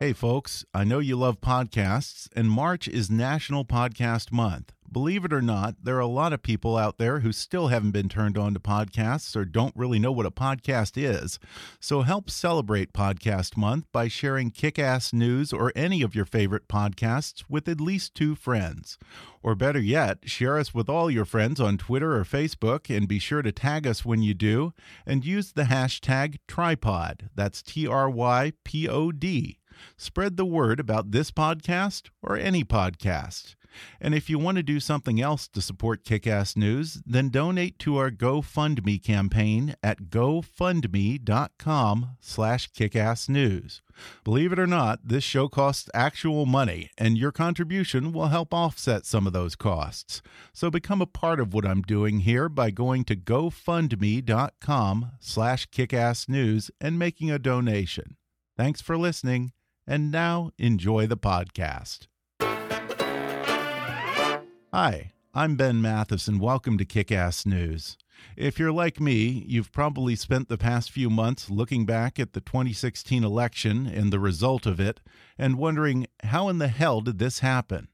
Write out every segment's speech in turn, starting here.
Hey, folks, I know you love podcasts, and March is National Podcast Month. Believe it or not, there are a lot of people out there who still haven't been turned on to podcasts or don't really know what a podcast is. So help celebrate Podcast Month by sharing kick ass news or any of your favorite podcasts with at least two friends. Or better yet, share us with all your friends on Twitter or Facebook and be sure to tag us when you do and use the hashtag trypod. That's T R Y P O D. Spread the word about this podcast or any podcast. And if you want to do something else to support Kickass News, then donate to our GoFundMe campaign at gofundme.com slash kickassnews. Believe it or not, this show costs actual money, and your contribution will help offset some of those costs. So become a part of what I'm doing here by going to gofundme.com slash kickassnews and making a donation. Thanks for listening. And now enjoy the podcast. Hi, I'm Ben Mathis, and welcome to Kick Ass News. If you're like me, you've probably spent the past few months looking back at the 2016 election and the result of it and wondering how in the hell did this happen?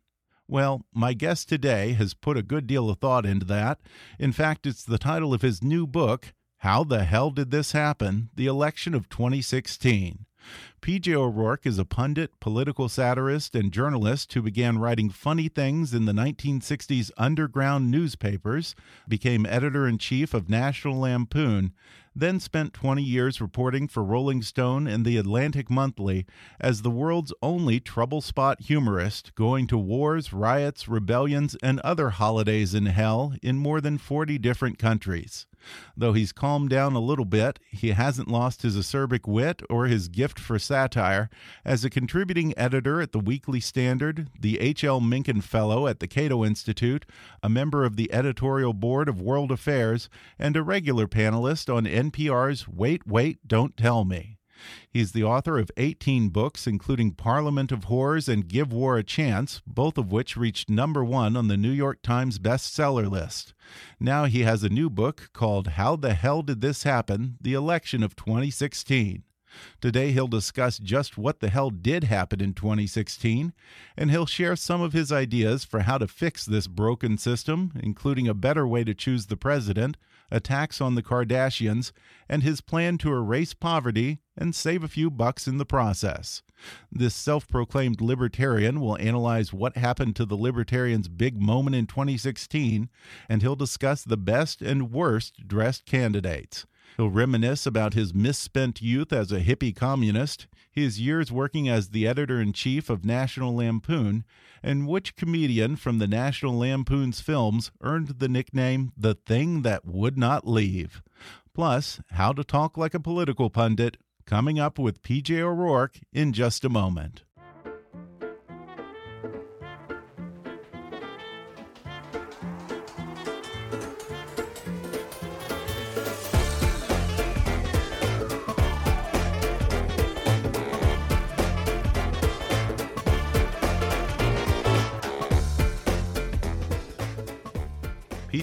Well, my guest today has put a good deal of thought into that. In fact, it's the title of his new book, How the Hell Did This Happen? The Election of 2016. PJ O'Rourke is a pundit, political satirist, and journalist who began writing funny things in the 1960s underground newspapers, became editor in chief of National Lampoon, then spent 20 years reporting for Rolling Stone and the Atlantic Monthly as the world's only trouble spot humorist, going to wars, riots, rebellions, and other holidays in hell in more than 40 different countries. Though he's calmed down a little bit, he hasn't lost his acerbic wit or his gift for satire. Satire, as a contributing editor at the Weekly Standard, the H.L. Mencken Fellow at the Cato Institute, a member of the editorial board of World Affairs, and a regular panelist on NPR's Wait, Wait, Don't Tell Me. He's the author of 18 books, including Parliament of Whores and Give War a Chance, both of which reached number one on the New York Times bestseller list. Now he has a new book called How the Hell Did This Happen? The Election of 2016. Today, he'll discuss just what the hell did happen in 2016, and he'll share some of his ideas for how to fix this broken system, including a better way to choose the president, a tax on the Kardashians, and his plan to erase poverty and save a few bucks in the process. This self proclaimed libertarian will analyze what happened to the libertarians' big moment in 2016, and he'll discuss the best and worst dressed candidates. He'll reminisce about his misspent youth as a hippie communist, his years working as the editor in chief of National Lampoon, and which comedian from the National Lampoon's films earned the nickname The Thing That Would Not Leave. Plus, how to talk like a political pundit, coming up with PJ O'Rourke in just a moment.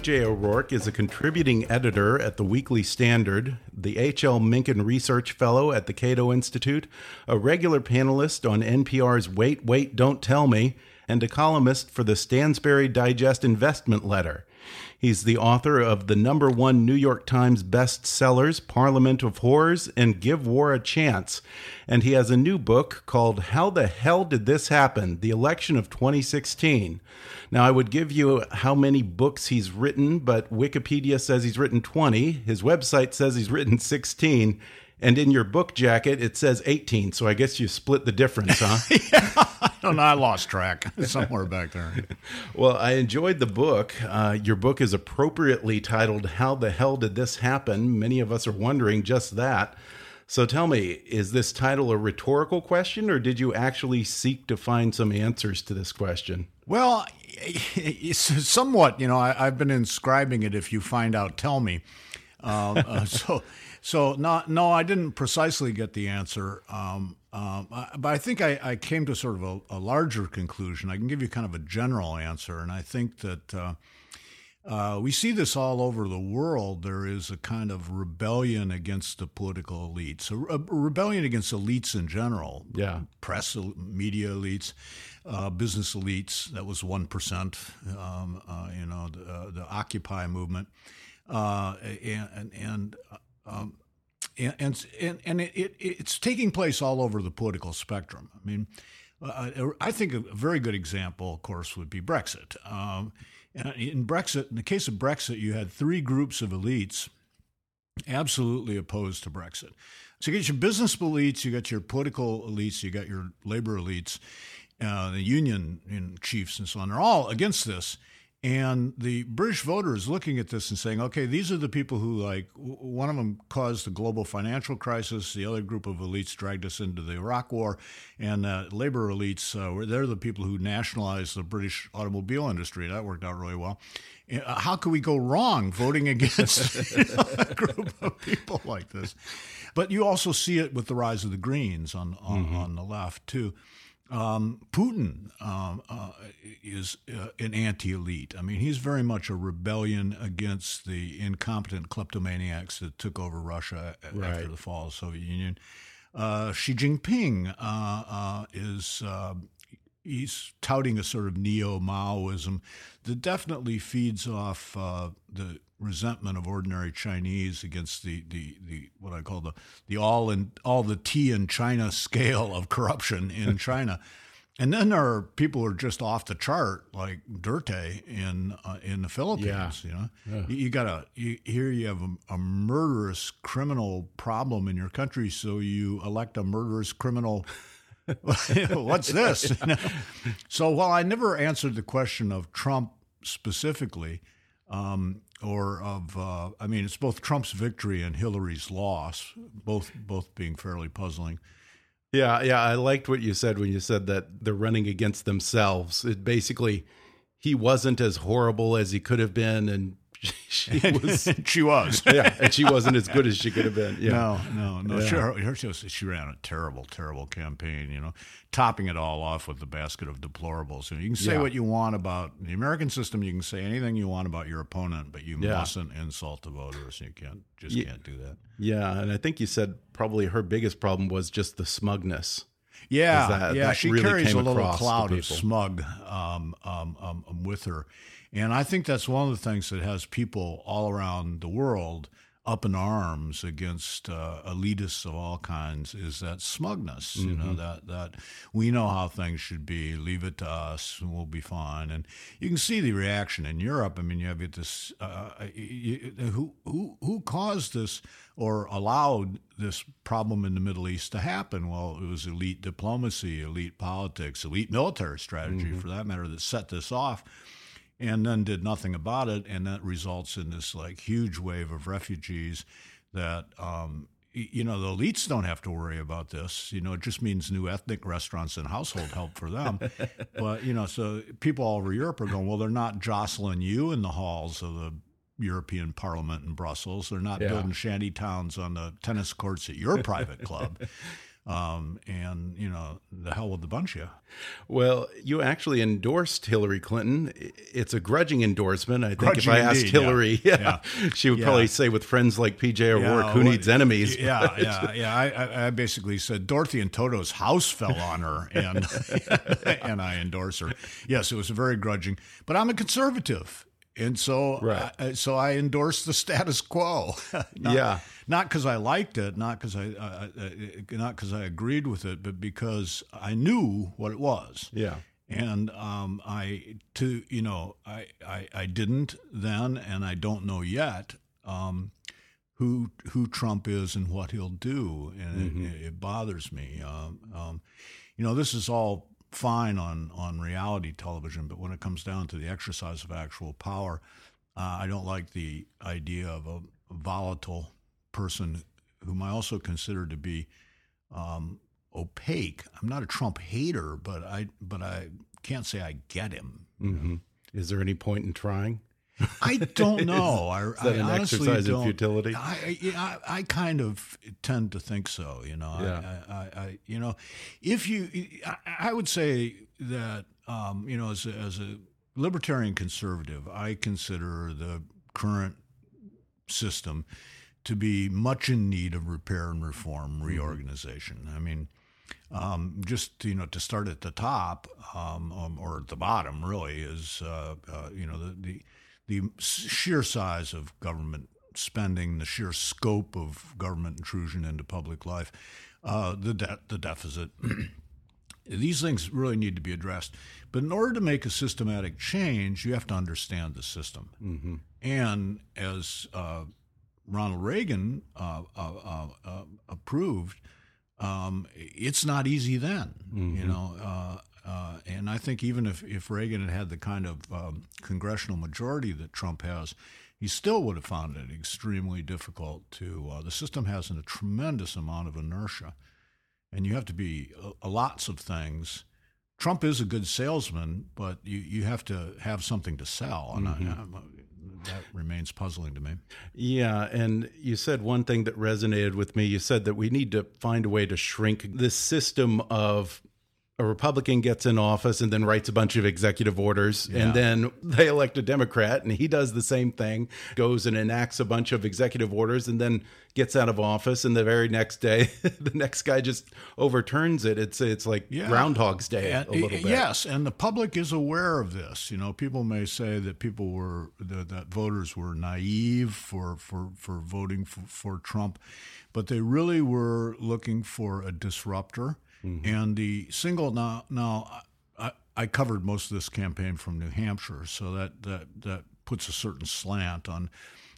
PJ O'Rourke is a contributing editor at the Weekly Standard, the H.L. Mencken Research Fellow at the Cato Institute, a regular panelist on NPR's Wait, Wait, Don't Tell Me, and a columnist for the Stansberry Digest Investment Letter. He's the author of the number one New York Times bestsellers, Parliament of Whores and Give War a Chance. And he has a new book called How the Hell Did This Happen? The Election of 2016. Now, I would give you how many books he's written, but Wikipedia says he's written 20. His website says he's written 16. And in your book jacket, it says 18. So I guess you split the difference, huh? yeah, I don't know. I lost track somewhere back there. well, I enjoyed the book. Uh, your book is appropriately titled, How the Hell Did This Happen? Many of us are wondering just that. So tell me, is this title a rhetorical question, or did you actually seek to find some answers to this question? Well, it's somewhat. You know, I, have been inscribing it. If you find out, tell me. Um, uh, so so not, no, I didn't precisely get the answer, um, um, but I think I, I, came to sort of a, a, larger conclusion. I can give you kind of a general answer, and I think that uh, uh, we see this all over the world. There is a kind of rebellion against the political elites, a, a rebellion against elites in general. Yeah, press, media elites. Uh, business elites. That was one percent. Um, uh, you know, the, uh, the Occupy movement, uh, and, and, and um, and and, and it, it, it's taking place all over the political spectrum. I mean, uh, I think a very good example, of course, would be Brexit. Um, in Brexit, in the case of Brexit, you had three groups of elites absolutely opposed to Brexit. So you get your business elites, you got your political elites, you got your labor elites, uh, the union chiefs, and so on. They're all against this. And the British voters looking at this and saying, okay, these are the people who, like, one of them caused the global financial crisis. The other group of elites dragged us into the Iraq War. And uh, labor elites, uh, they're the people who nationalized the British automobile industry. That worked out really well. Uh, how could we go wrong voting against you know, a group of people like this? But you also see it with the rise of the Greens on, on, mm-hmm. on the left, too. Um, Putin um, uh, is uh, an anti elite. I mean, he's very much a rebellion against the incompetent kleptomaniacs that took over Russia right. after the fall of the Soviet Union. Uh, Xi Jinping uh, uh, is uh, he's touting a sort of neo Maoism that definitely feeds off the resentment of ordinary Chinese against the, the, the what I call the the all in all the tea in China scale of corruption in China. And then there are people who are just off the chart, like Duterte in uh, in the Philippines. Yeah. You know, yeah. you, you, got a you, here you have a, a, murderous criminal problem in your country, so you elect a murderous criminal. What's this? so while I never answered the question of Trump specifically, um, or of uh, I mean, it's both Trump's victory and Hillary's loss, both both being fairly puzzling. Yeah, yeah, I liked what you said when you said that they're running against themselves. It basically he wasn't as horrible as he could have been, and she was. she was. yeah, and she wasn't as good as she could have been. Yeah. No, no, no. Yeah. She, she, she ran a terrible, terrible campaign. You know, topping it all off with the basket of deplorables. You, know, you can say yeah. what you want about the American system. You can say anything you want about your opponent, but you yeah. mustn't insult the voters. You can't just can't do that. Yeah, and I think you said probably her biggest problem was just the smugness. Yeah, that, yeah. That she really carries a little cloud of smug um, um, um, with her. And I think that's one of the things that has people all around the world up in arms against uh, elitists of all kinds is that smugness. Mm-hmm. You know mm-hmm. that that we know how things should be. Leave it to us, and we'll be fine. And you can see the reaction in Europe. I mean, you have this uh, you, who who who caused this or allowed this problem in the Middle East to happen. Well, it was elite diplomacy, elite politics, elite military strategy, mm-hmm. for that matter, that set this off and then did nothing about it, and that results in this like huge wave of refugees that um, you know the elites don't have to worry about this. You know, it just means new ethnic restaurants and household help for them. but you know, so people all over Europe are going, well, they're not jostling you in the halls of the European Parliament in Brussels. They're not yeah. building shanty towns on the tennis courts at your private club. Um, and you know, the hell with the bunch of you. Well, you actually endorsed Hillary Clinton. It's a grudging endorsement. I think Grudging if I asked indeed, Hillary, yeah. yeah, she would Yeah. probably say, "With friends like PJ O'Rourke, Yeah, who well, needs enemies?" Yeah, yeah, yeah. I, I, I basically said Dorothy and Toto's house fell on her, and and I endorse her. Yes, it was a very grudging, but I'm a conservative, and so Right. I, so I endorsed the status quo. Not- Yeah. not because I liked it, not because I, uh, uh, not because I agreed with it, but because I knew what it was yeah. and um, I to you know I, I I didn't then, and I don't know yet um, who who Trump is and what he'll do, and it, it bothers me. Um, um, you know, this is all fine on on reality television, but when it comes down to the exercise of actual power, uh, I don't like the idea of a volatile person whom I also consider to be um, opaque. I'm not a Trump hater, but I but I can't say I get him. hmm Is there any point in trying? I don't know. I, Is that I an honestly exercise in don't- futility? I, I- yeah, I, I kind of tend to think so. You know, Yeah. I, I, I, you know, if you, I, I would say that, um, you know, as a, as a libertarian conservative, I consider the current system to be much in need of repair and reform, Mm-hmm. reorganization. I mean, um, just you know, to start at the top um, um, or at the bottom, really is uh, uh, you know the, the the sheer size of government spending, the sheer scope of government intrusion into public life, uh, the debt, the deficit. These things really need to be addressed. But in order to make a systematic change, you have to understand the system. Mm-hmm. And as uh, Ronald Reagan uh, uh, uh, uh, approved, um, it's not easy then, you know. Uh, uh, and I think even if, if Reagan had had the kind of um, congressional majority that Trump has, he still would have found it extremely difficult to. Uh, the system has a tremendous amount of inertia, and you have to be uh, lots of things. Trump is a good salesman, but you, you have to have something to sell, and I, I, that remains puzzling to me. Yeah, and you said one thing that resonated with me. You said that we need to find a way to shrink this system of a Republican gets in office and then writes a bunch of executive orders, Yeah. and then they elect a Democrat, and he does the same thing, goes and enacts a bunch of executive orders, and then gets out of office, and the very next day, the next guy just overturns it. It's it's like Yeah. Groundhog's Day And- a little bit. Yes, and the public is aware of this. You know, people may say that people were that, that voters were naive for for for voting for, for Trump, but they really were looking for a disruptor. And the single now now I, I covered most of this campaign from New Hampshire, so that that that puts a certain slant on.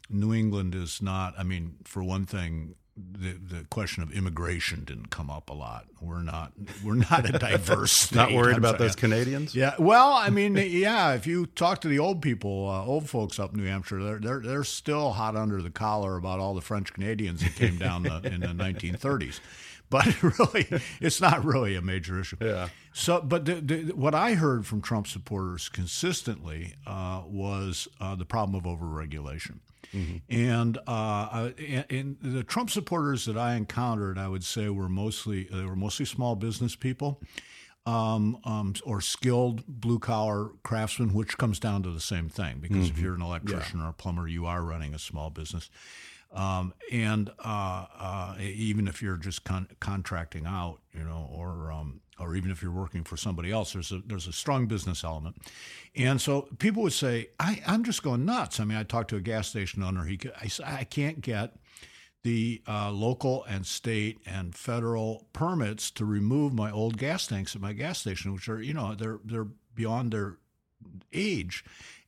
New England is not. I mean, for one thing, the the question of immigration didn't come up a lot. We're not we're not a diverse. state. Not worried I'm about sorry. those Canadians. Yeah, well, I mean, yeah. If you talk to the old people, uh, old folks up in New Hampshire, they're they're they're still hot under the collar about all the French Canadians that came down the, in the 1930s. But really, it's not really a major issue. Yeah. So, but the, the, what I heard from Trump supporters consistently uh, was uh, the problem of overregulation. And, uh, uh, and, and the Trump supporters that I encountered, I would say, were mostly they were mostly small business people um, um, or skilled blue collar craftsmen, which comes down to the same thing. Because if you're an electrician or a plumber, you are running a small business. Um, and uh, uh, even if you're just con- contracting out, you know, or um, or even if you're working for somebody else, there's a there's a strong business element. And so people would say, I, I'm just going nuts. I mean, I talked to a gas station owner. He, I, I can't get the uh, local and state and federal permits to remove my old gas tanks at my gas station, which are you know they're they're beyond their age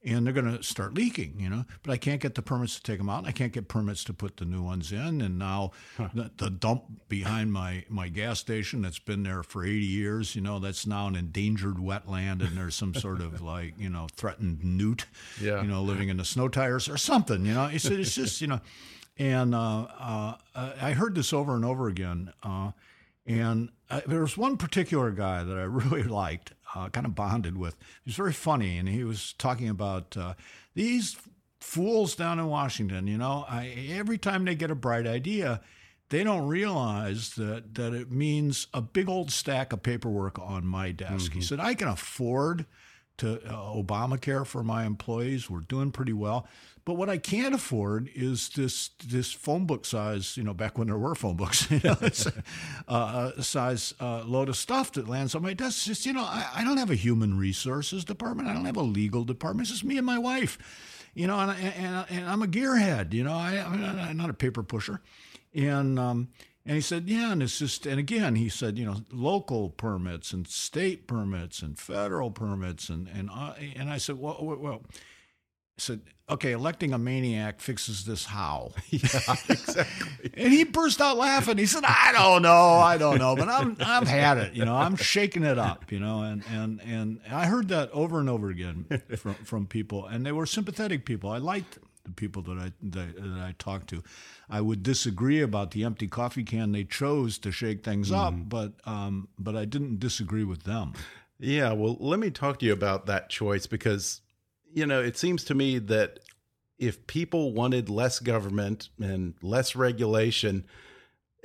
and they're going to start leaking, you know. But I can't get the permits to take them out. And I can't get permits to put the new ones in. And now the, the dump behind my, my gas station that's been there for 80 years, you know, that's now an endangered wetland and there's some sort of like, you know, threatened newt, Yeah. you know, living in the snow tires or something, you know. It's, it's just, you know, and uh, uh, I heard this over and over again. Uh, and uh, there was one particular guy that I really liked, uh, kind of bonded with. He was very funny, and he was talking about uh, these fools down in Washington. You know, I, every time they get a bright idea, they don't realize that that it means a big old stack of paperwork on my desk. He said, I can afford to uh, Obamacare for my employees. We're doing pretty well. But what I can't afford is this this phone book size, you know, back when there were phone books, you know, uh, uh, size uh, load of stuff that lands on my desk. It's just, you know, I, I don't have a human resources department. I don't have a legal department. It's just me and my wife, you know, and, and, and I'm a gearhead, you know, I, I'm not a paper pusher. And, um, and he said, yeah, and it's just, and again, he said, you know, local permits and state permits and federal permits. And, and, uh, and I said, well, well, said, okay, electing a maniac fixes this how? yeah, exactly. and he burst out laughing. He said, I don't know, I don't know, but I'm I've had it, you know, I'm shaking it up, you know, and and and I heard that over and over again from from people, and they were sympathetic people. I liked the people that I that, that I talked to. I would disagree about the empty coffee can they chose to shake things mm. up, but um, but I didn't disagree with them. Yeah, well, let me talk to you about that choice because you know, it seems to me that if people wanted less government and less regulation,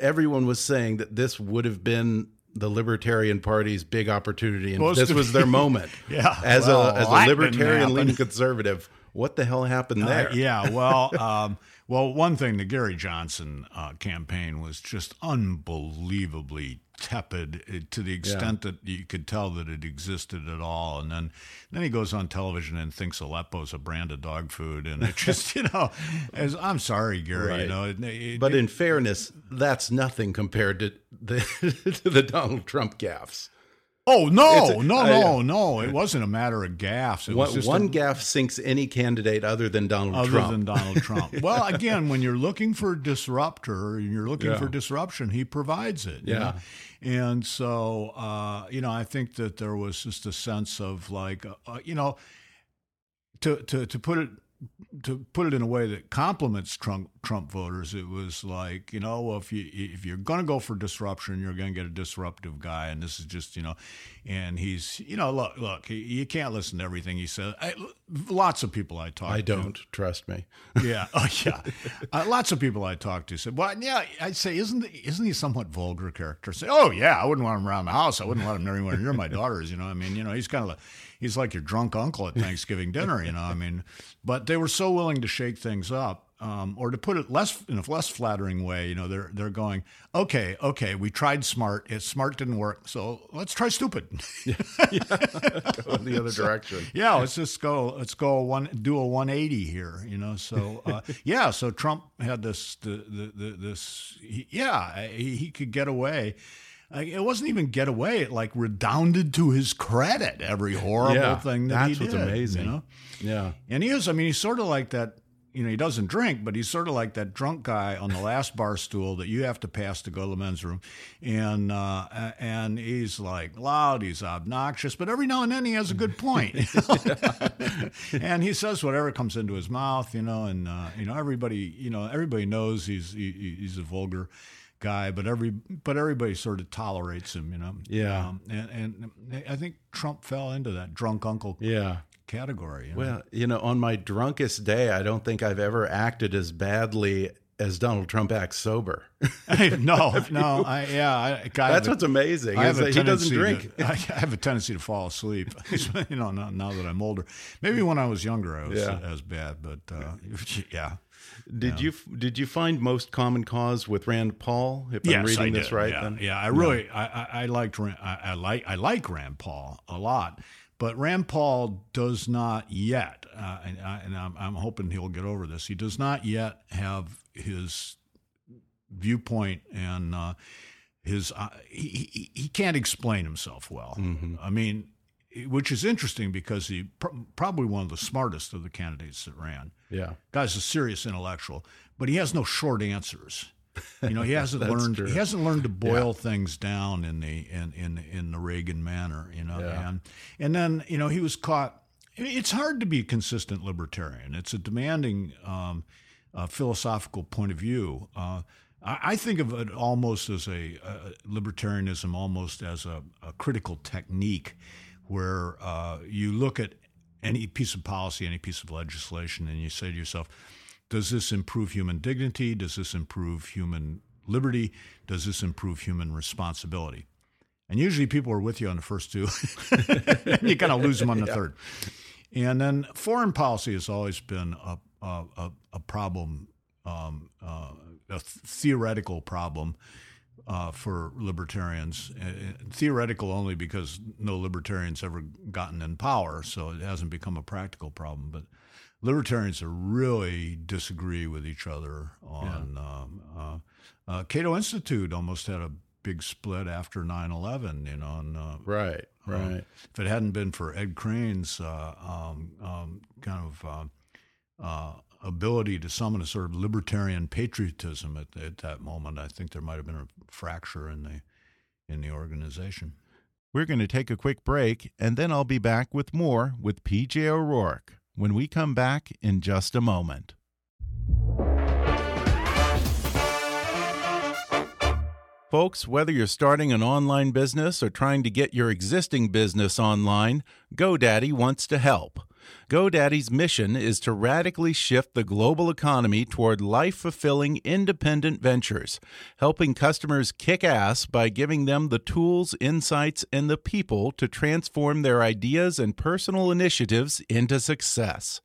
everyone was saying that this would have been the Libertarian Party's big opportunity, and this was their moment. yeah, as well, a as a libertarian leaning conservative, what the hell happened there? Uh, yeah, well, um, well, one thing, the Gary Johnson uh, campaign was just unbelievably tepid eh, to the extent yeah. that you could tell that it existed at all. And then, then he goes on television and thinks Aleppo's a brand of dog food, and it just you know, as I'm sorry, Gary, right. you know. It, it, but in fairness, that's nothing compared to the to the Donald Trump gaffes. Oh no, a, no, no, no! It wasn't a matter of gaffes. It one, one a, gaffe sinks any candidate other than Donald other Trump. Other than Donald Trump. well, again, when you're looking for a disruptor, and you're looking yeah. for disruption, he provides it. Yeah. know? And so, uh, you know, I think that there was just a sense of like, uh, you know, to to to put it to put it in a way that compliments Trump Trump voters, it was like you know if you if you're going to go for disruption, you're going to get a disruptive guy, and this is just you know, and he's you know look look you can't listen to everything he says. I, lots of people I talk, to I don't to, trust me. Yeah, oh yeah, uh, lots of people I talked to said, well, yeah, I'd say isn't isn't he somewhat vulgar character? Say, oh yeah, I wouldn't want him around the house. I wouldn't let him near anyone near my daughters. You know, I mean, you know, he's kind of. Like, he's like your drunk uncle at Thanksgiving dinner, you know. I mean, but they were so willing to shake things up. Um, or to put it less in a less flattering way, you know, they're they're going, okay, okay, we tried smart, it smart didn't work, so let's try stupid. yeah. go in the other so, direction. Yeah, let's just go, let's go one, do a 180 here, you know. So uh, yeah, so Trump had this, the, the, the this, he, yeah, he, he could get away it wasn't even get away. It like redounded to his credit every horrible yeah, thing that he did. That's what's amazing. You know? Yeah, and he is. I mean, he's sort of like that. You know, he doesn't drink, but he's sort of like that drunk guy on the last bar stool that you have to pass to go to the men's room, and uh, and he's like loud, he's obnoxious, but every now and then he has a good point, and he says whatever comes into his mouth, you know, and uh, you know everybody, you know, everybody knows he's he, he's a vulgar guy, but every but everybody sort of tolerates him, you know. Yeah, um, and and I think Trump fell into that drunk uncle. Yeah. Category. You know? Well, you know, on my drunkest day, I don't think I've ever acted as badly as Donald Trump acts sober. no, no, I, yeah, I, that's what's amazing. I have a he doesn't drink. To, I have a tendency to fall asleep. you know, now, now, that I'm older, maybe when I was younger, I was yeah. as bad, but uh, yeah. Did you did you find most common cause with Rand Paul? If yes, I'm reading I this right, yeah, then? yeah, I really I, I, I liked I, I like I like Rand Paul a lot, but Rand Paul does not yet, uh, and, I, and I'm, I'm hoping he'll get over this. He does not yet have his viewpoint and uh, his uh, he, he, he can't explain himself well. Mm-hmm. I mean, which is interesting because he pr- probably one of the smartest of the candidates that ran. Yeah, guy's a serious intellectual, but he has no short answers. You know, he hasn't learned true. he hasn't learned to boil yeah. things down in the in in in the Reagan manner. You know, yeah. and and then you know he was caught. It's hard to be a consistent libertarian. It's a demanding um, uh, philosophical point of view. Uh, I think of it almost as a, a libertarianism, almost as a, a critical technique where uh, you look at any piece of policy, any piece of legislation, and you say to yourself, does this improve human dignity? Does this improve human liberty? Does this improve human responsibility? And usually people are with you on the first two. and you kind of lose them on the yeah. third. And then foreign policy has always been a, a, a problem, um, uh, a theoretical problem uh, for libertarians. Uh, theoretical only because no libertarians ever gotten in power, so it hasn't become a practical problem. But libertarians really disagree with each other on. Yeah. Um, uh, uh, Cato Institute almost had a big split after 9-11 you know and, uh, right uh, right uh, if it hadn't been for ed crane's uh, um, um, kind of uh, ability to summon a sort of libertarian patriotism at, at that moment i think there might have been a fracture in the in the organization we're going to take a quick break and then i'll be back with more with pj o'rourke when we come back in just a moment Folks, whether you're starting an online business or trying to get your existing business online, GoDaddy wants to help. GoDaddy's mission is to radically shift the global economy toward life fulfilling independent ventures, helping customers kick ass by giving them the tools, insights, and the people to transform their ideas and personal initiatives into success.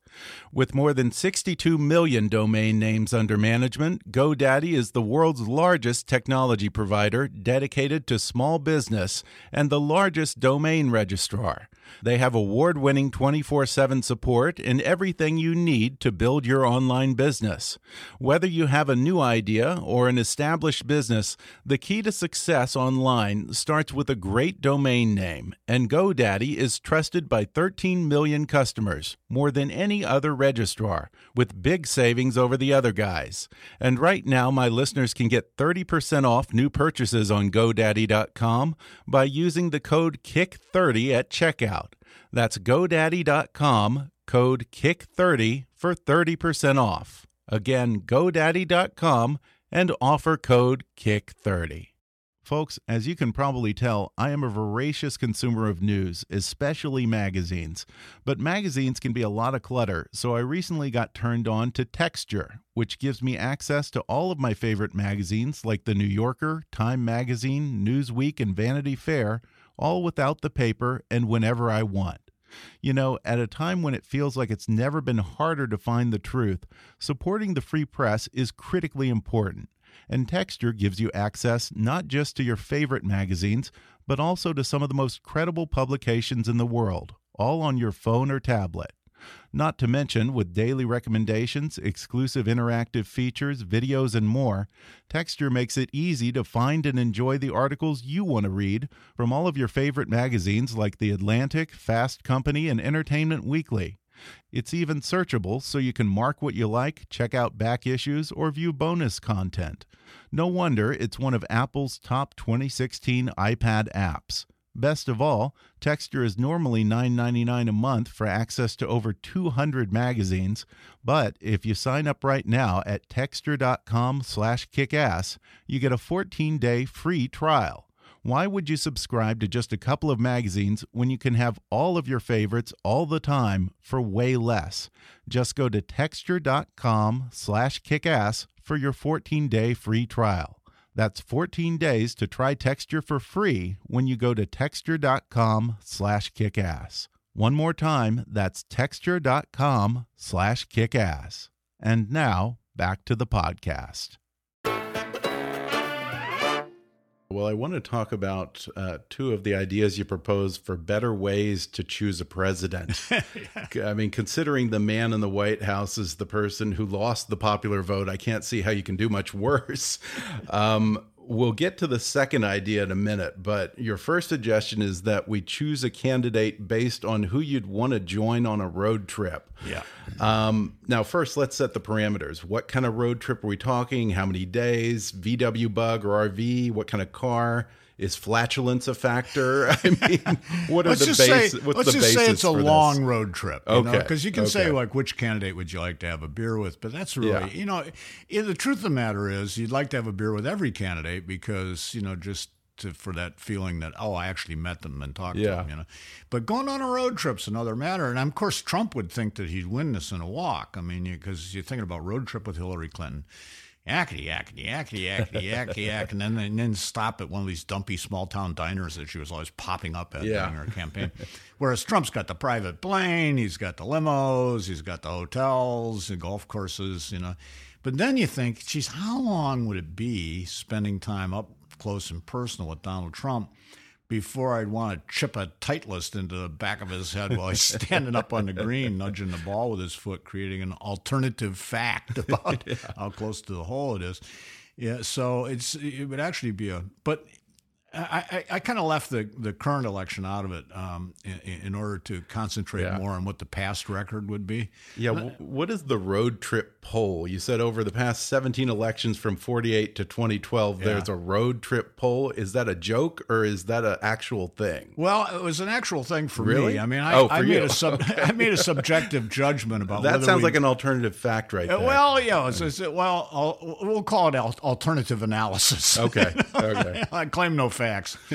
With more than 62 million domain names under management, GoDaddy is the world's largest technology provider dedicated to small business and the largest domain registrar. They have award winning 24 7 support and everything you need to build your online business. Whether you have a new idea or an established business, the key to success online starts with a great domain name, and GoDaddy is trusted by 13 million customers, more than any other registrar, with big savings over the other guys. And right now, my listeners can get 30% off new purchases on GoDaddy.com by using the code KICK30 at checkout. That's GoDaddy.com, code KICK30 for 30% off. Again, GoDaddy.com and offer code KICK30. Folks, as you can probably tell, I am a voracious consumer of news, especially magazines. But magazines can be a lot of clutter, so I recently got turned on to Texture, which gives me access to all of my favorite magazines like The New Yorker, Time Magazine, Newsweek, and Vanity Fair, all without the paper and whenever I want. You know, at a time when it feels like it's never been harder to find the truth, supporting the free press is critically important and Texture gives you access not just to your favorite magazines, but also to some of the most credible publications in the world, all on your phone or tablet. Not to mention, with daily recommendations, exclusive interactive features, videos, and more, Texture makes it easy to find and enjoy the articles you want to read from all of your favorite magazines like The Atlantic, Fast Company, and Entertainment Weekly. It's even searchable so you can mark what you like, check out back issues, or view bonus content. No wonder it's one of Apple's top 2016 iPad apps. Best of all, Texture is normally $9.99 a month for access to over 200 magazines, but if you sign up right now at texture.com/kickass, you get a 14-day free trial. Why would you subscribe to just a couple of magazines when you can have all of your favorites all the time for way less? Just go to texture.com/kickass for your 14-day free trial. That's 14 days to try Texture for free when you go to texture.com slash kickass. One more time, that's texture.com slash kickass. And now, back to the podcast. Well, I want to talk about uh, two of the ideas you propose for better ways to choose a president. yeah. I mean, considering the man in the White House is the person who lost the popular vote, I can't see how you can do much worse. Um, we'll get to the second idea in a minute, but your first suggestion is that we choose a candidate based on who you'd want to join on a road trip. Yeah. Um, now, first, let's set the parameters. What kind of road trip are we talking? How many days? VW bug or RV? What kind of car? Is flatulence a factor? I mean, what are let's the just base, say, let's just say it's a long this? road trip. okay, because you can okay. say like which candidate would you like to have a beer with, but that's really yeah. you know the truth of the matter is you'd like to have a beer with every candidate because you know just to, for that feeling that oh I actually met them and talked yeah. to them you know but going on a road trip's another matter and of course Trump would think that he'd win this in a walk I mean because you, you're thinking about road trip with Hillary Clinton yakety yakety yakety yakety yakety yak, and then and then stop at one of these dumpy small town diners that she was always popping up at Yeah. during her campaign. Whereas Trump's got the private plane, he's got the limos, he's got the hotels, the golf courses, you know. But then you think, geez, how long would it be spending time up close and personal with Donald Trump? Before I'd want to chip a Titleist into the back of his head while he's standing up on the green, nudging the ball with his foot, creating an alternative fact about how close to the hole it is. Yeah, so it's it would actually be a but I, I, I kind of left the, the current election out of it um, in, in order to concentrate Yeah. more on what the past record would be. Yeah, wh- what is the road trip poll? You said over the past 17 elections from 48 to 2012, there's a road trip poll. Is that a joke or is that an actual thing? Well, it was an actual thing for Really? me. I mean, I, Oh, I made sub, I made a subjective judgment about That sounds we- like an alternative fact right Uh, there. Well, yeah, it's, it's, well, I'll, we'll call it alternative analysis. Okay, okay. I claim no facts.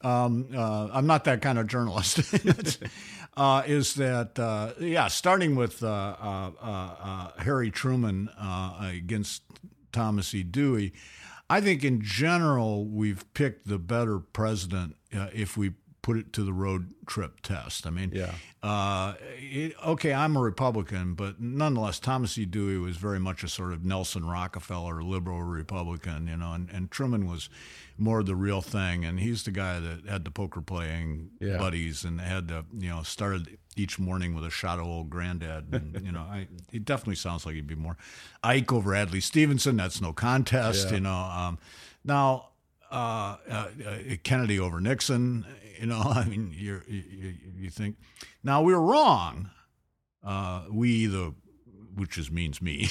Um, uh, I'm not that kind of journalist. Uh, is that uh, yeah? Starting with uh, uh, uh, Harry Truman uh, against Thomas E. Dewey, I think in general we've picked the better president uh, if we put it to the road trip test. I mean, Yeah. uh, it, okay, I'm a Republican, but nonetheless, Thomas E. Dewey was very much a sort of Nelson Rockefeller liberal Republican, you know, and, and Truman was more the real thing. And he's the guy that had the poker playing Yeah. buddies and had to, you know, started each morning with a shot of old granddad. And, you know, I, he definitely sounds like he'd be more Ike over Adlai Stevenson. That's no contest, Yeah. you know. Um, now, uh, uh, uh, Kennedy over Nixon. You know, I mean, you're, you you you think now we were wrong. Uh, we the which is means me.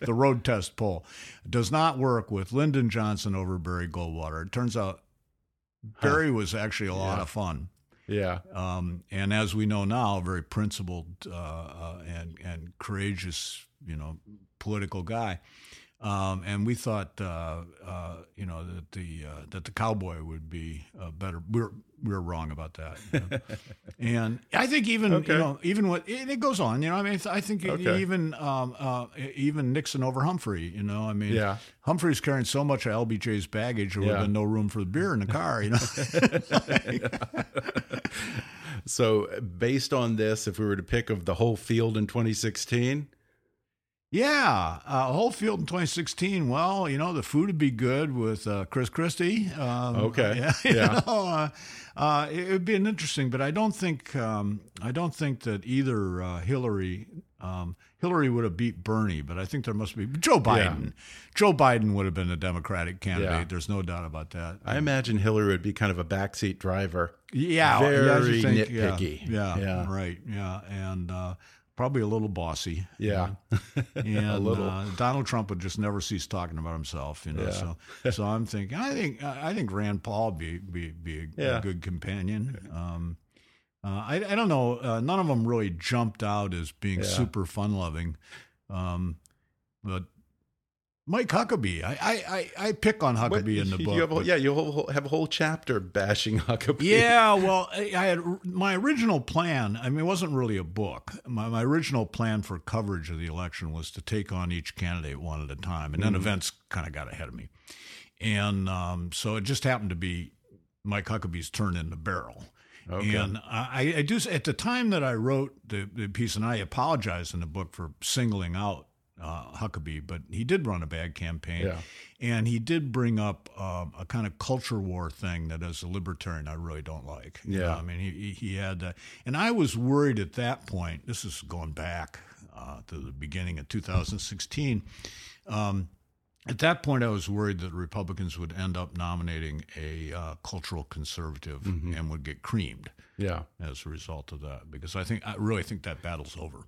the road test poll does not work with Lyndon Johnson over Barry Goldwater. It turns out Barry was actually a lot Yeah. of fun. Yeah. Um, and as we know now, very principled uh, uh, and and courageous, you know, political guy. Um, and we thought, uh, uh, you know, that the uh, that the cowboy would be uh, better. We're we're wrong about that. you know. and I think even Okay. you know even what and it goes on. You know, I mean, I think Okay. even um, uh, even Nixon over Humphrey. You know, I mean, Yeah. Humphrey's carrying so much of LBJ's baggage, there would have been no room for the beer in the car. You know. So, based on this, if we were to pick of the whole field in 2016, Yeah, uh, whole field in 2016. Well, you know, the food would be good with uh, Chris Christie. Um, Okay. Yeah. Yeah. know, uh, uh, it would be an interesting, but I don't think um, I don't think that either uh, Hillary um, Hillary would have beat Bernie, but I think there must be Joe Biden. Yeah. Joe Biden would have been a Democratic candidate. Yeah. There's no doubt about that. I imagine Hillary would be kind of a backseat driver. Yeah, Very yeah, think, nitpicky. Yeah, Yeah. right. Yeah, and uh, probably a little bossy. Yeah. and little. Uh, Donald Trump would just never cease talking about himself, you know. Yeah. So, so I'm thinking, I think, I think Rand Paul would be be be a, Yeah. a good companion. Um, uh, I I don't know. Uh, none of them really jumped out as being Yeah. super fun loving, um, but. Mike Huckabee, I, I, I, I pick on What- Huckabee in the you book. have a- but- yeah, you have a whole chapter bashing Huckabee. yeah, well, I had my original plan. I mean, it wasn't really a book. My, my original plan for coverage of the election was to take on each candidate one at a time, and then events kind of got ahead of me, and um, so it just happened to be Mike Huckabee's turn in the barrel. Okay. And I, I do at the time that I wrote the, the piece, and I apologize in the book for singling out uh, Huckabee, but he did run a bad campaign, Yeah. and he did bring up um, a kind of culture war thing that, as a libertarian, I really don't like. You know, Yeah. I mean, he he- had that, and I was worried at that point. This is going back uh, to the beginning of 2016. Um, at that point, I was worried that Republicans would end up nominating a uh, cultural conservative and would get creamed Yeah. as a result of that. Because I think I really think that battle's over.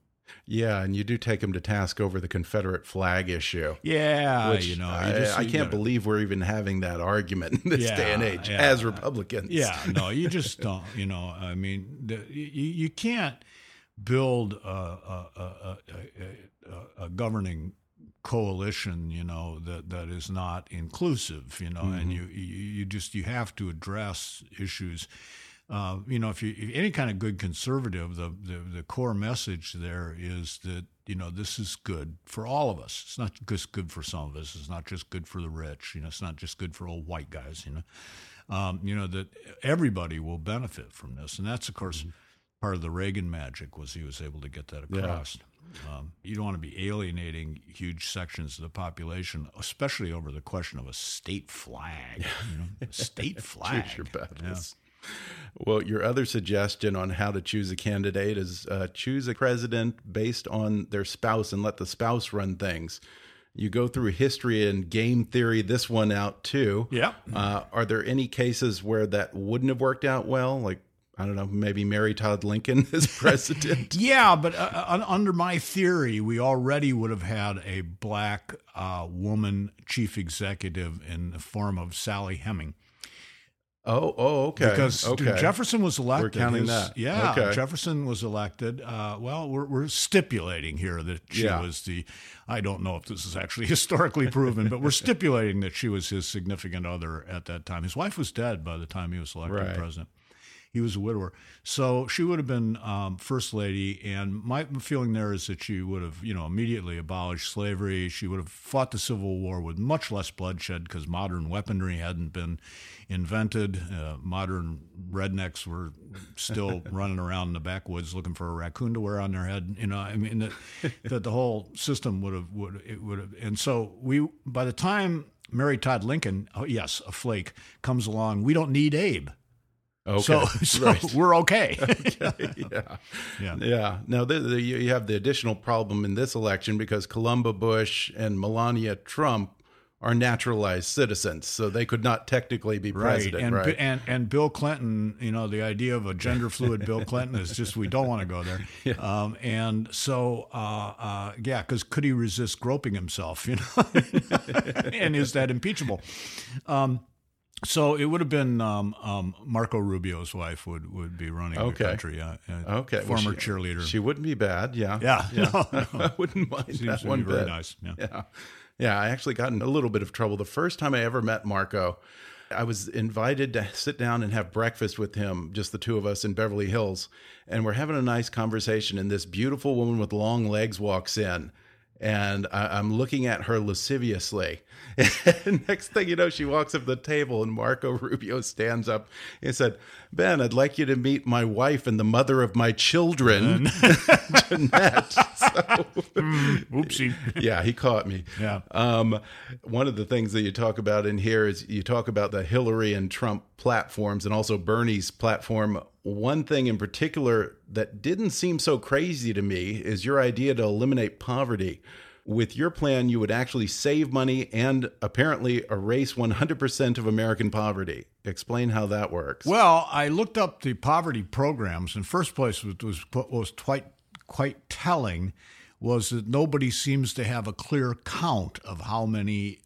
Yeah, and you do take him to task over the Confederate flag issue. Yeah, Which you know, I, you just- I you can't gotta- believe we're even having that argument in this Yeah, day and age yeah. as Republicans. Yeah, no, you just don't. You know, I mean, the, you, you can't build a, a, a, a, a, a governing coalition, you know, that, that is not inclusive, you know, and mm-hmm. you, you you just you have to address issues. Uh, you know, if you if any kind of good conservative, the, the the core message there is that you know this is good for all of us. It's not just good for some of us. It's not just good for the rich. You know, it's not just good for old white guys. You know, um, you know that everybody will benefit from this, and that's of course. Mm-hmm. Part of the Reagan magic was he was able to get that across. Yeah. Um, you don't want to be alienating huge sections of the population, especially over the question of a state flag. You know, state flag. Choose your battles. Well, your other suggestion on how to choose a candidate is uh, choose a president based on their spouse and let the spouse run things. You go through history and game theory this one out too. Yeah. Uh, are there any cases where that wouldn't have worked out well? Like, I don't know, maybe Mary Todd Lincoln as president? yeah, but uh, uh under my theory, we already would have had a black uh, woman chief executive in the form of Sally Heming. Oh, oh, okay. Because okay. Jefferson was elected. We're counting His, that. Yeah, okay. Jefferson was elected. Uh, well, we're, we're stipulating here that she yeah. was the. I don't know if this is actually historically proven, but we're stipulating that she was his significant other at that time. His wife was dead by the time he was elected right. president. He was a widower. So she would have been um, first lady. And my feeling there is that she would have, you know, immediately abolished slavery. She would have fought the Civil War with much less bloodshed because modern weaponry hadn't been invented. Uh, modern rednecks were still running around in the backwoods looking for a raccoon to wear on their head. You know, I mean, that, that the whole system would have, would, it would have. And so we, by the time Mary Todd Lincoln, oh, yes, a flake, comes along, we don't need Abe. Okay. So, so right. we're okay. okay. Yeah. Yeah. Yeah. Now, the, the, you have the additional problem in this election because Columba Bush and Melania Trump are naturalized citizens, so they could not technically be president. Right. And, right. and and Bill Clinton, you know, the idea of a gender fluid Bill Clinton is just we don't want to go there. Yeah. Um, and so, uh, uh, yeah, because could he resist groping himself? You know, and is that impeachable? Um, so it would have been um, um, Marco Rubio's wife would, would be running okay. the country. Uh, uh, okay, former well, she, cheerleader. She wouldn't be bad. Yeah, yeah. yeah. No, no. I wouldn't mind Seems that to one be very bit. nice. Yeah. yeah, yeah. I actually got in a little bit of trouble the first time I ever met Marco. I was invited to sit down and have breakfast with him, just the two of us in Beverly Hills, and we're having a nice conversation. And this beautiful woman with long legs walks in and I, am looking at her lasciviously. And next thing you know, she walks up the table, and Marco Rubio stands up and said, "Ben, I'd like you to meet my wife and the mother of my children, Jeanette." So, mm, oopsie. yeah, he caught me. Yeah. Um, one of the things that you talk about in here is you talk about the Hillary and Trump platforms, and also Bernie's platform one thing in particular that didn't seem so crazy to me is your idea to eliminate poverty. With your plan, you would actually save money and apparently erase 100% of American poverty. Explain how that works. Well, I looked up the poverty programs. In first place, was was, was quite quite telling was that nobody seems to have a clear count of how many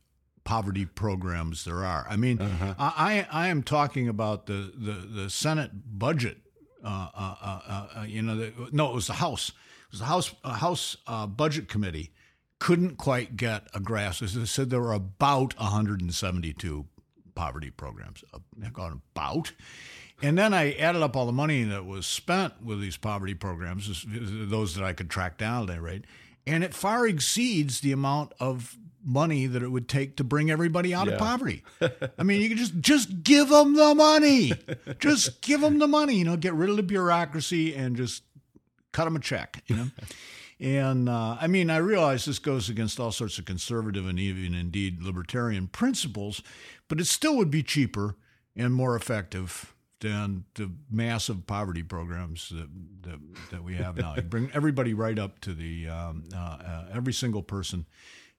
poverty programs there are. I mean, uh-huh. I I am talking about the the, the Senate budget. Uh, uh, uh, uh you know, the, no, it was the House. It was the House House uh, Budget Committee couldn't quite get a grasp. As said, there were about 172 poverty programs. Gone About. And then I added up all the money that was spent with these poverty programs, those that I could track down at any rate, and it far exceeds the amount of money that it would take to bring everybody out yeah. of poverty. I mean, you can just just give them the money. just give them the money. You know, get rid of the bureaucracy and just cut them a check. You know. And uh, I mean, I realize this goes against all sorts of conservative and even indeed libertarian principles, but it still would be cheaper and more effective than the massive poverty programs that that, that we have now. You bring everybody right up to the um, uh, uh, every single person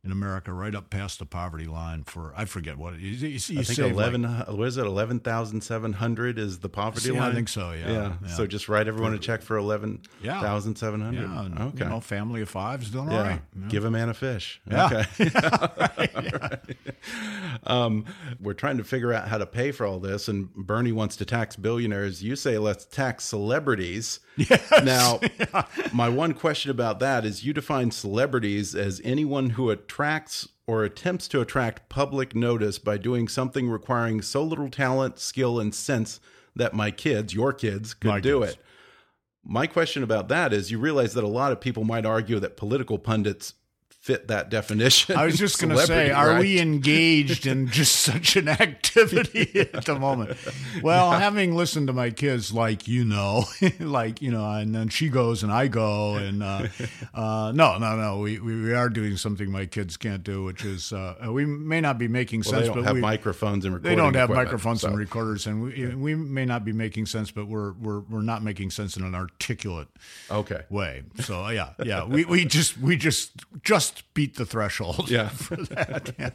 in America right up past the poverty line for I forget what it is. You, you I think eleven. Like, what is it? Eleven thousand seven hundred is the poverty yeah, line. I think so. Yeah, yeah. yeah. So just write everyone a check for eleven thousand seven hundred. Yeah. Okay. You know, family of five is doing yeah. all right. Yeah. Give a man a fish. Yeah. Okay. right. Um, we're trying to figure out how to pay for all this, and Bernie wants to tax billionaires. You say let's tax celebrities. Yes. Now, my one question about that is: you define celebrities as anyone who attracts or attempts to attract public notice by doing something requiring so little talent, skill, and sense that my kids, your kids, could My do kids. it. My question about that is you realize that a lot of people might argue that political pundits fit that definition. I was just going to say, are right? we engaged in just such an activity at the moment? Well, having listened to my kids, like you know, like you know, and then she goes and I go, and uh, uh, no, no, no, we, we we are doing something my kids can't do, which is uh, we may not be making Well, sense, they don't but have we, microphones and they don't have microphones and recorders, and we we may not be making sense, but we're we're we're not making sense in an articulate Okay. way. So yeah, yeah, we, we just we just just beat the threshold. Yeah. for that. Yeah.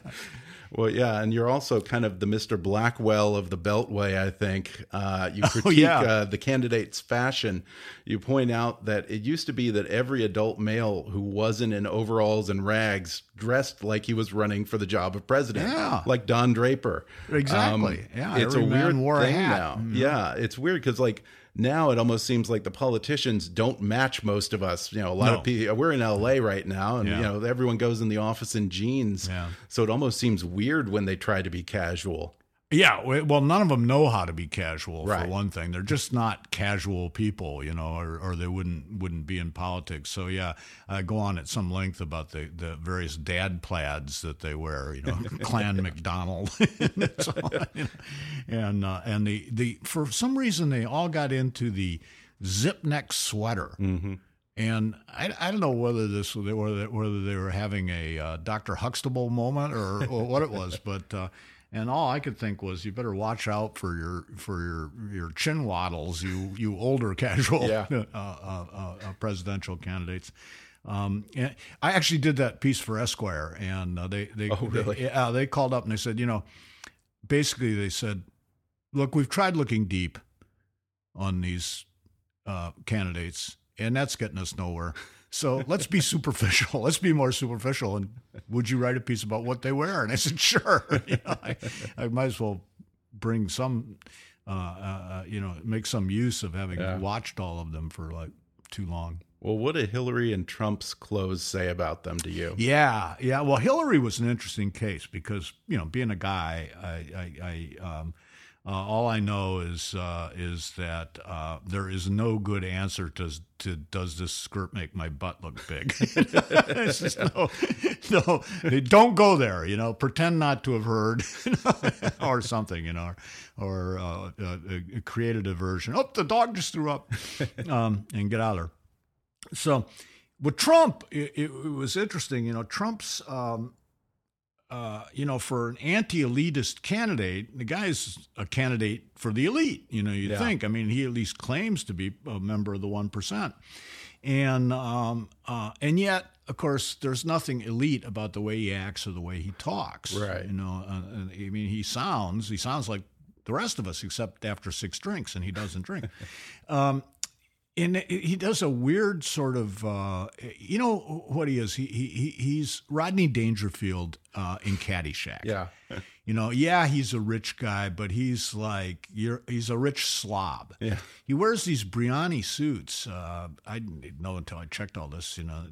Well, yeah, and you're also kind of the Mr. Blackwell of the Beltway, I think. Uh, you critique yeah. uh, the candidate's fashion. You point out that it used to be that every adult male who wasn't in overalls and rags dressed like he was running for the job of president, Yeah. like Don Draper. Um, Exactly. Yeah, it's a weird wore thing hat. now. Mhm. Yeah, it's weird because like now it almost seems like the politicians don't match most of us. You know, a lot No. of people. We're in L.A. right now, and Yeah. you know everyone goes in the office in jeans. Yeah. So it almost seems weird when they try to be casual. Yeah, well, none of them know how to be casual. Right. For one thing, they're just not casual people, you know, or, or they wouldn't wouldn't be in politics. So yeah, I go on at some length about the, the various dad plaids that they wear, you know, Clan McDonald, and, so you know. and uh, and the the for some reason they all got into the zip neck sweater. And I, I don't know whether this whether whether they were having a uh, Dr. Huxtable moment or, or what it was, but uh, and all I could think was you better watch out for your for your your chin waddles, you you older casual Yeah. uh, uh, uh, uh, presidential candidates. Um, and I actually did that piece for Esquire, and uh, they they Oh, really? they, yeah, they called up and they said, you know, basically they said, look, we've tried looking deep on these uh, candidates, and that's getting us nowhere. So let's be superficial. Let's be more superficial. And would you write a piece about what they wear? And I said, sure. You know, I, I might as well bring some, uh, uh, you know, make some use of having Yeah. watched all of them for like too long. Well, what did Hillary and Trump's clothes say about them to you? Yeah, yeah. Well, Hillary was an interesting case because you know, being a guy, I, I, I um, uh, all I know is uh, is that uh, there is no good answer to to does this skirt make my butt look big? It's just no, no. Don't go there. You know, pretend not to have heard, or something. You know, or uh, uh, create a diversion. Oh, the dog just threw up, um, and get out of there. So with Trump, it, it, it was interesting. You know, Trump's, um, uh, you know, for an anti-elitist candidate, the guy's a candidate for the elite. You know, you Yeah. think. I mean, he at least claims to be a member of the one percent, and um, uh, and yet, of course, there's nothing elite about the way he acts or the way he talks. Right. You know, uh, and, I mean, he sounds he sounds like the rest of us, except after six drinks, and he doesn't drink. um, and he does a weird sort of uh, you know what he is he, he he's Rodney Dangerfield uh, in Caddyshack Yeah. you know yeah he's a rich guy but he's like you're he's a rich slob Yeah. he wears these Brioni suits uh, I didn't know until I checked all this you know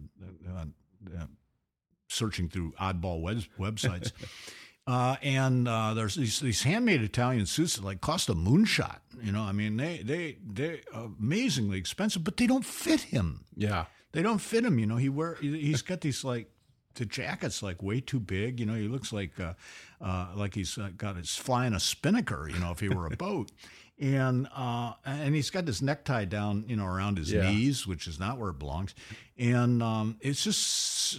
uh, uh, searching through oddball web- websites uh, and uh, there's these, these handmade Italian suits that like cost a moonshot. You know, I mean, they they they're amazingly expensive, but they don't fit him. Yeah. They don't fit him. You know, he wear he's got these like the jacket's like way too big. You know, he looks like uh, uh, like he's uh, got his flying a spinnaker. You know, if he were a boat. And uh, and he's got this necktie down, you know, around his Yeah. knees, which is not where it belongs. And um, it's just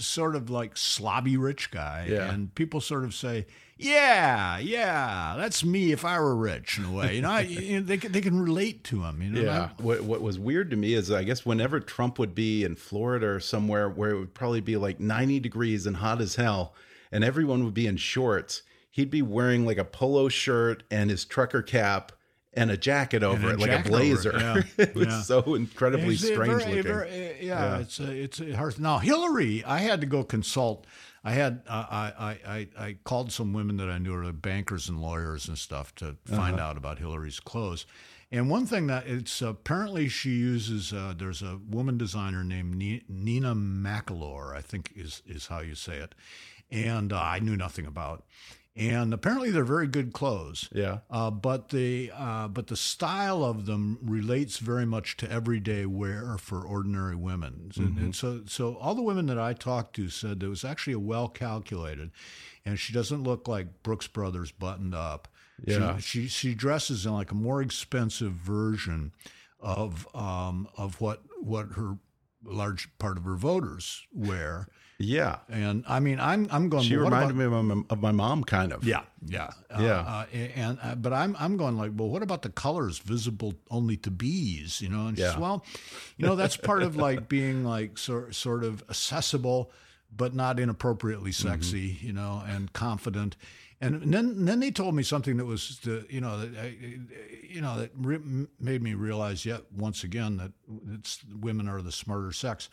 sort of like slobby rich guy. Yeah. And people sort of say, "Yeah, yeah, that's me if I were rich." In a way, you know, I, you know they can, they can relate to him. You know, Yeah. What what was weird to me is I guess whenever Trump would be in Florida or somewhere where it would probably be like 90 degrees and hot as hell and everyone would be in shorts, he'd be wearing like a polo shirt and his trucker cap and a jacket over a it, like a jacket it, blazer. yeah, it was yeah. so incredibly It's strange very- looking. very- uh, yeah, Yeah. it's a, it's a hard. Now Hillary, I had to go consult. I had uh, I, I I I called some women that I knew are bankers and lawyers and stuff to find Uh-huh. out about Hillary's clothes. And one thing that it's apparently she uses. Uh, there's a woman designer named Nina McLemore, I think is is how you say it, and uh, I knew nothing about. And apparently they're very good clothes. Yeah. Uh, but the uh, but the style of them relates very much to everyday wear for ordinary women. And, and so so all the women that I talked to said it was actually a well calculated, and she doesn't look like Brooks Brothers buttoned up. Yeah. She, she she dresses in like a more expensive version of um of what what her large part of her voters wear. Yeah. And I mean, I'm I'm going. She well, reminded about- me of my, of my mom, kind of. yeah, yeah, Uh, Yeah. Uh, and uh, but I'm I'm going like, well, what about the colors visible only to bees? You know, and Yeah. well, you know, that's part of like being like sort sort of accessible, but not inappropriately Mm-hmm. sexy. You know, and confident. And then, and then they told me something that was, the, you know, that, I- you know, that re- made me realize yet once again that it's women are the smarter sex.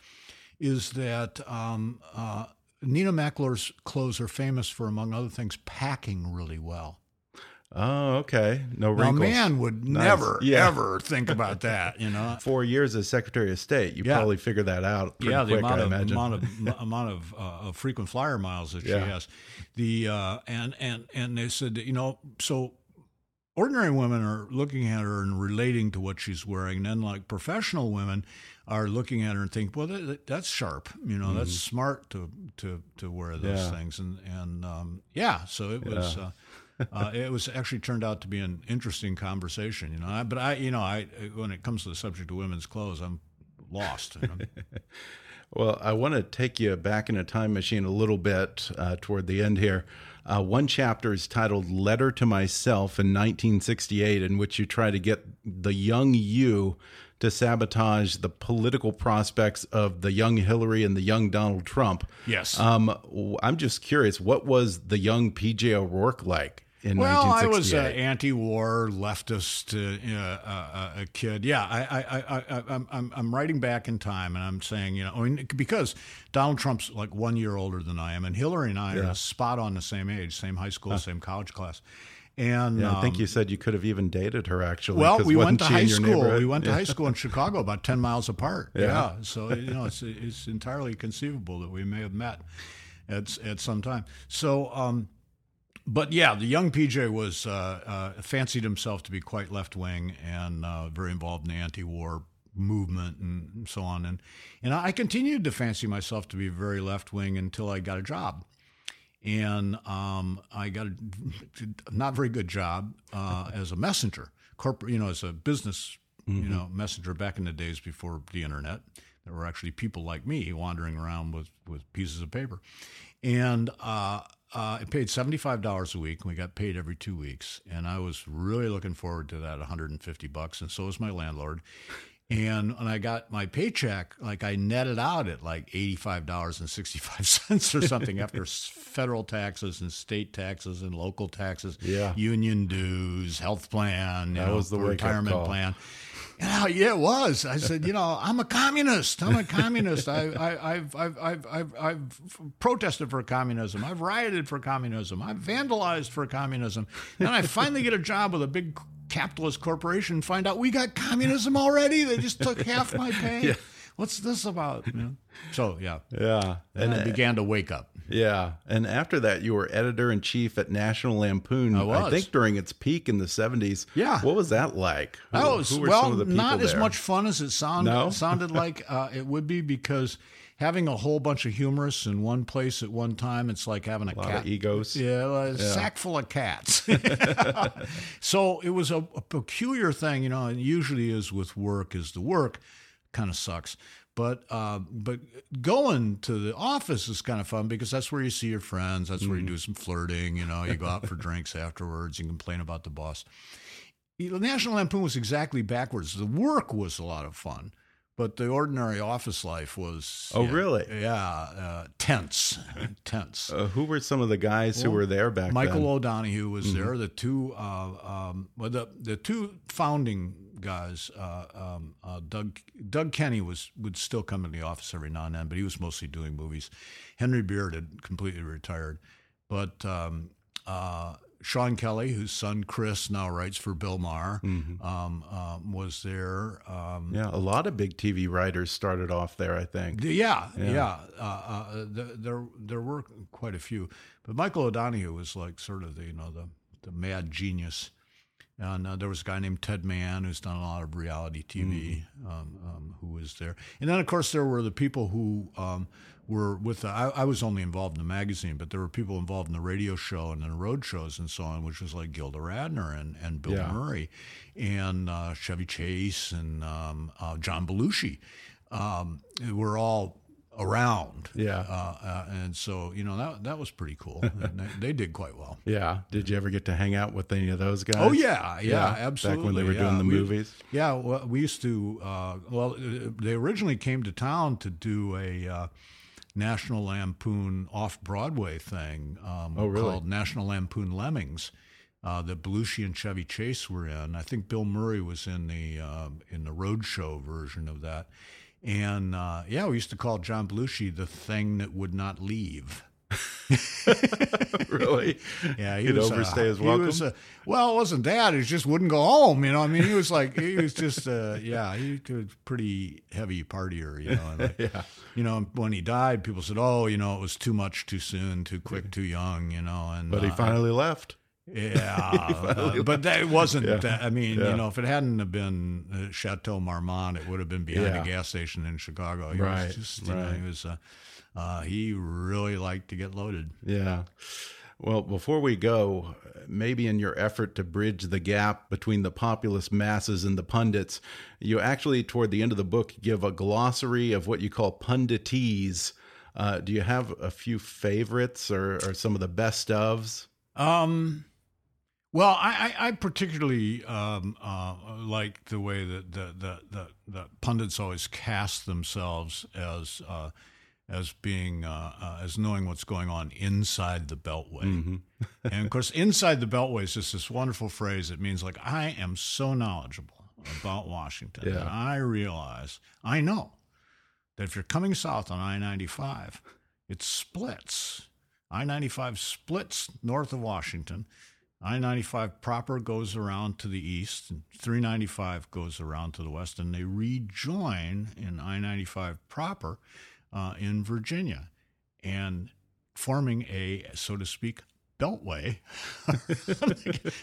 Is that um, uh, Nina McLemore's clothes are famous for, among other things, packing really well. Oh, okay. No Now, a man would Nice. never, Yeah. ever think about that, you know. Four years as Secretary of State, you Yeah. probably figure that out pretty yeah, the quick, amount I of imagine. amount of amount of, uh, of frequent flyer miles that Yeah. she has. The uh, and and and they said that, you know so ordinary women are looking at her and relating to what she's wearing. And then like professional women are looking at her and think, well, that, that's sharp. You know, that's smart to to to wear those Mm-hmm. Yeah. things. And and um, yeah, so it was. Uh, uh, it was actually turned out to be an interesting conversation, you know. I, but I, you know, I when it comes to the subject of women's clothes, I'm lost. You know? Well, I want to take you back in a time machine a little bit uh, toward the end here. Uh, one chapter is titled Letter to Myself in 1968, in which you try to get the young you to sabotage the political prospects of the young Hillary and the young Donald Trump. Yes. Um, I'm just curious, what was the young PJ O'Rourke like in Well, I was an anti-war leftist, uh, uh, uh, kid. Yeah, I, I, I, I, I'm, I'm, I'm writing back in time, and I'm saying, you know, I mean, because Donald Trump's like one year older than I am, and Hillary and I are spot on the same age, same high school, same college class, and yeah, I think um, you said you could have even dated her, actually. Well, we went to high school. We went to Yeah. high school in Chicago, about ten miles apart. Yeah. Yeah, so you know, it's it's entirely conceivable that we may have met at at some time. So, um, but yeah, the young PJ was uh, uh, fancied himself to be quite left wing and uh, very involved in the anti-war movement and so on. And and I continued to fancy myself to be very left wing until I got a job and um, I got a not very good job uh, as a messenger, corporate, you know, as a business, you know, messenger back in the days before the internet. There were actually people like me wandering around with, with pieces of paper, and uh, uh, I paid seventy five dollars a week, and we got paid every two weeks. And I was really looking forward to that one hundred and fifty bucks, and so was my landlord. And when I got my paycheck, like I netted out at like eighty-five dollars and sixty-five cents or something after federal taxes and state taxes and local taxes, Yeah. union dues, health plan, that know, was the retirement plan. And I, yeah, it was. I said, you know, I'm a communist. I'm a communist. I, I, I've, I've, I've, I've, I've protested for communism. I've rioted for communism. I've vandalized for communism. And I finally get a job with a big capitalist corporation. Find out we got communism already. They just took half my pay. What's this about? Know? So yeah, Yeah. and And I began to wake up. Yeah, and after that, you were editor in chief at National Lampoon. I was. think during its peak in the seventies. Yeah. what was that like? Who, was well, some of the people not as much fun as it sound, No? sounded like uh, it would be because having a whole bunch of humorists in one place at one time, it's like having a, lot cat of egos. Yeah, a sack full of cats. so it was a, a peculiar thing, you know. And usually is with work is the work kind of sucks. But uh, but going to the office is kind of fun because that's where you see your friends. That's where you do some flirting. You know, you go out for drinks afterwards. You complain about the boss. The National Lampoon was exactly backwards. The work was a lot of fun, but the ordinary office life was. Oh, yeah, really? Yeah, uh, tense, tense. Uh, who were some of the guys who were there back then? Michael then? O'Donoghue was there. The two, uh, um, well, the the two founding guys, uh, um, uh, Doug Doug Kenney was would still come in the office every now and then, but he was mostly doing movies. Henry Beard had completely retired, but um, uh, Sean Kelly, whose son Chris now writes for Bill Maher, Mm-hmm. um, um, was there. Um, Yeah, a lot of big TV writers started off there, I think. yeah, Yeah. yeah. Uh, uh, th- there there were quite a few, but Michael O'Donoghue was like sort of the you know the the mad genius. And uh, there was a guy named Ted Mann who's done a lot of reality TV, um, um, who was there. And then, of course, there were the people who um, were with. The, I, I was only involved in the magazine, but there were people involved in the radio show and the road shows and so on, which was like Gilda Radner and, and Bill Yeah. Murray and uh, Chevy Chase and um, uh, John Belushi. Um, were all around. Yeah. Uh, uh, and so, you know, that that was pretty cool. they, they did quite well. Yeah. Did you ever get to hang out with any of those guys? Oh yeah, yeah, Yeah, absolutely. back when they were yeah. doing the We- movies? Yeah, well, we used to. Uh, well, they originally came to town to do a uh, National Lampoon off Broadway thing. Um, Oh, really? Called National Lampoon Lemmings. Uh, that Belushi and Chevy Chase were in. I think Bill Murray was in the uh, in the roadshow version of that. And uh, yeah, we used to call John Belushi the thing that would not leave. really? Yeah, he He'd was, overstay uh, his welcome? was, uh, well, it wasn't that. He just wouldn't go home. You know, I mean, he was like, he was just, uh, yeah, he was pretty heavy partier. You know, like, Yeah. you know, when he died, people said, oh, you know, it was too much, too soon, too quick, too young. You know, and But he uh, finally left. Yeah, but that wasn't. Yeah. That, I mean, Yeah. you know, if it hadn't have been uh, Chateau Marmont, it would have been behind Yeah. a gas station in Chicago. He Right, was just, you know, right. he was. Uh, uh, he really liked to get loaded. Yeah. Well, before we go, maybe in your effort to bridge the gap between the populist masses and the pundits, you actually, toward the end of the book, give a glossary of what you call punditese. Uh, do you have a few favorites or, or some of the best ofs? Um, well, I, I, I particularly um, uh, like the way that the, the, the, the pundits always cast themselves as uh, as being uh, uh, as knowing what's going on inside the Beltway. and of course, inside the Beltway is just this wonderful phrase. It means like I am so knowledgeable about Washington Yeah. that I realize I know that if you're coming south on I 95, it splits. I 95 splits north of Washington. I 95 proper goes around to the east, and 395 goes around to the west, and they rejoin in I 95 proper uh, in Virginia and forming a, so to speak, beltway.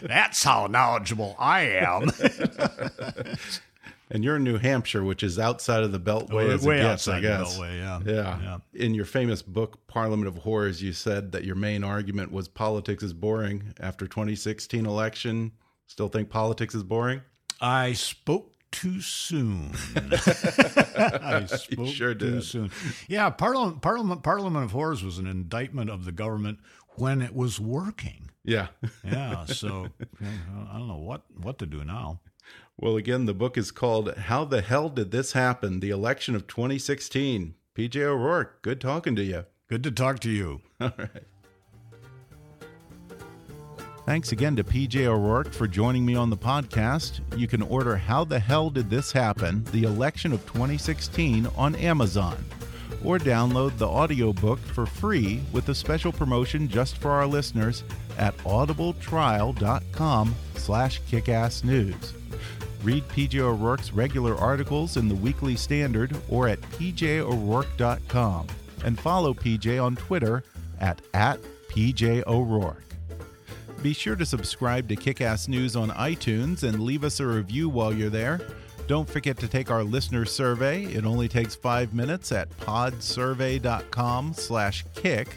That's how knowledgeable I am. And you're in New Hampshire, which is outside of the Beltway oh, it Way gets, outside the beltway, yeah. Yeah. Yeah. In your famous book, Parliament of Whores, you said that your main argument was politics is boring. After 2016 election, still think politics is boring? I spoke too soon. I spoke sure too did. soon. Yeah, Parliament, Parliament, Parliament of Whores was an indictment of the government when it was working. Yeah. Yeah, so I don't know what what to do now. Well, again, the book is called How the Hell Did This Happen? The Election of 2016. PJ O'Rourke, good talking to you. Good to talk to you. All right. Thanks again to PJ O'Rourke for joining me on the podcast. You can order How the Hell Did This Happen? The Election of 2016 on Amazon. Or download the audiobook for free with a special promotion just for our listeners at audibletrial.com slash kickassnews. Read PJ O'Rourke's regular articles in the Weekly Standard or at pjo'rourke.com. And follow PJ on Twitter at, at PJO'Rourke. Be sure to subscribe to Kickass News on iTunes and leave us a review while you're there. Don't forget to take our listener survey. It only takes five minutes at podsurvey.com slash kick.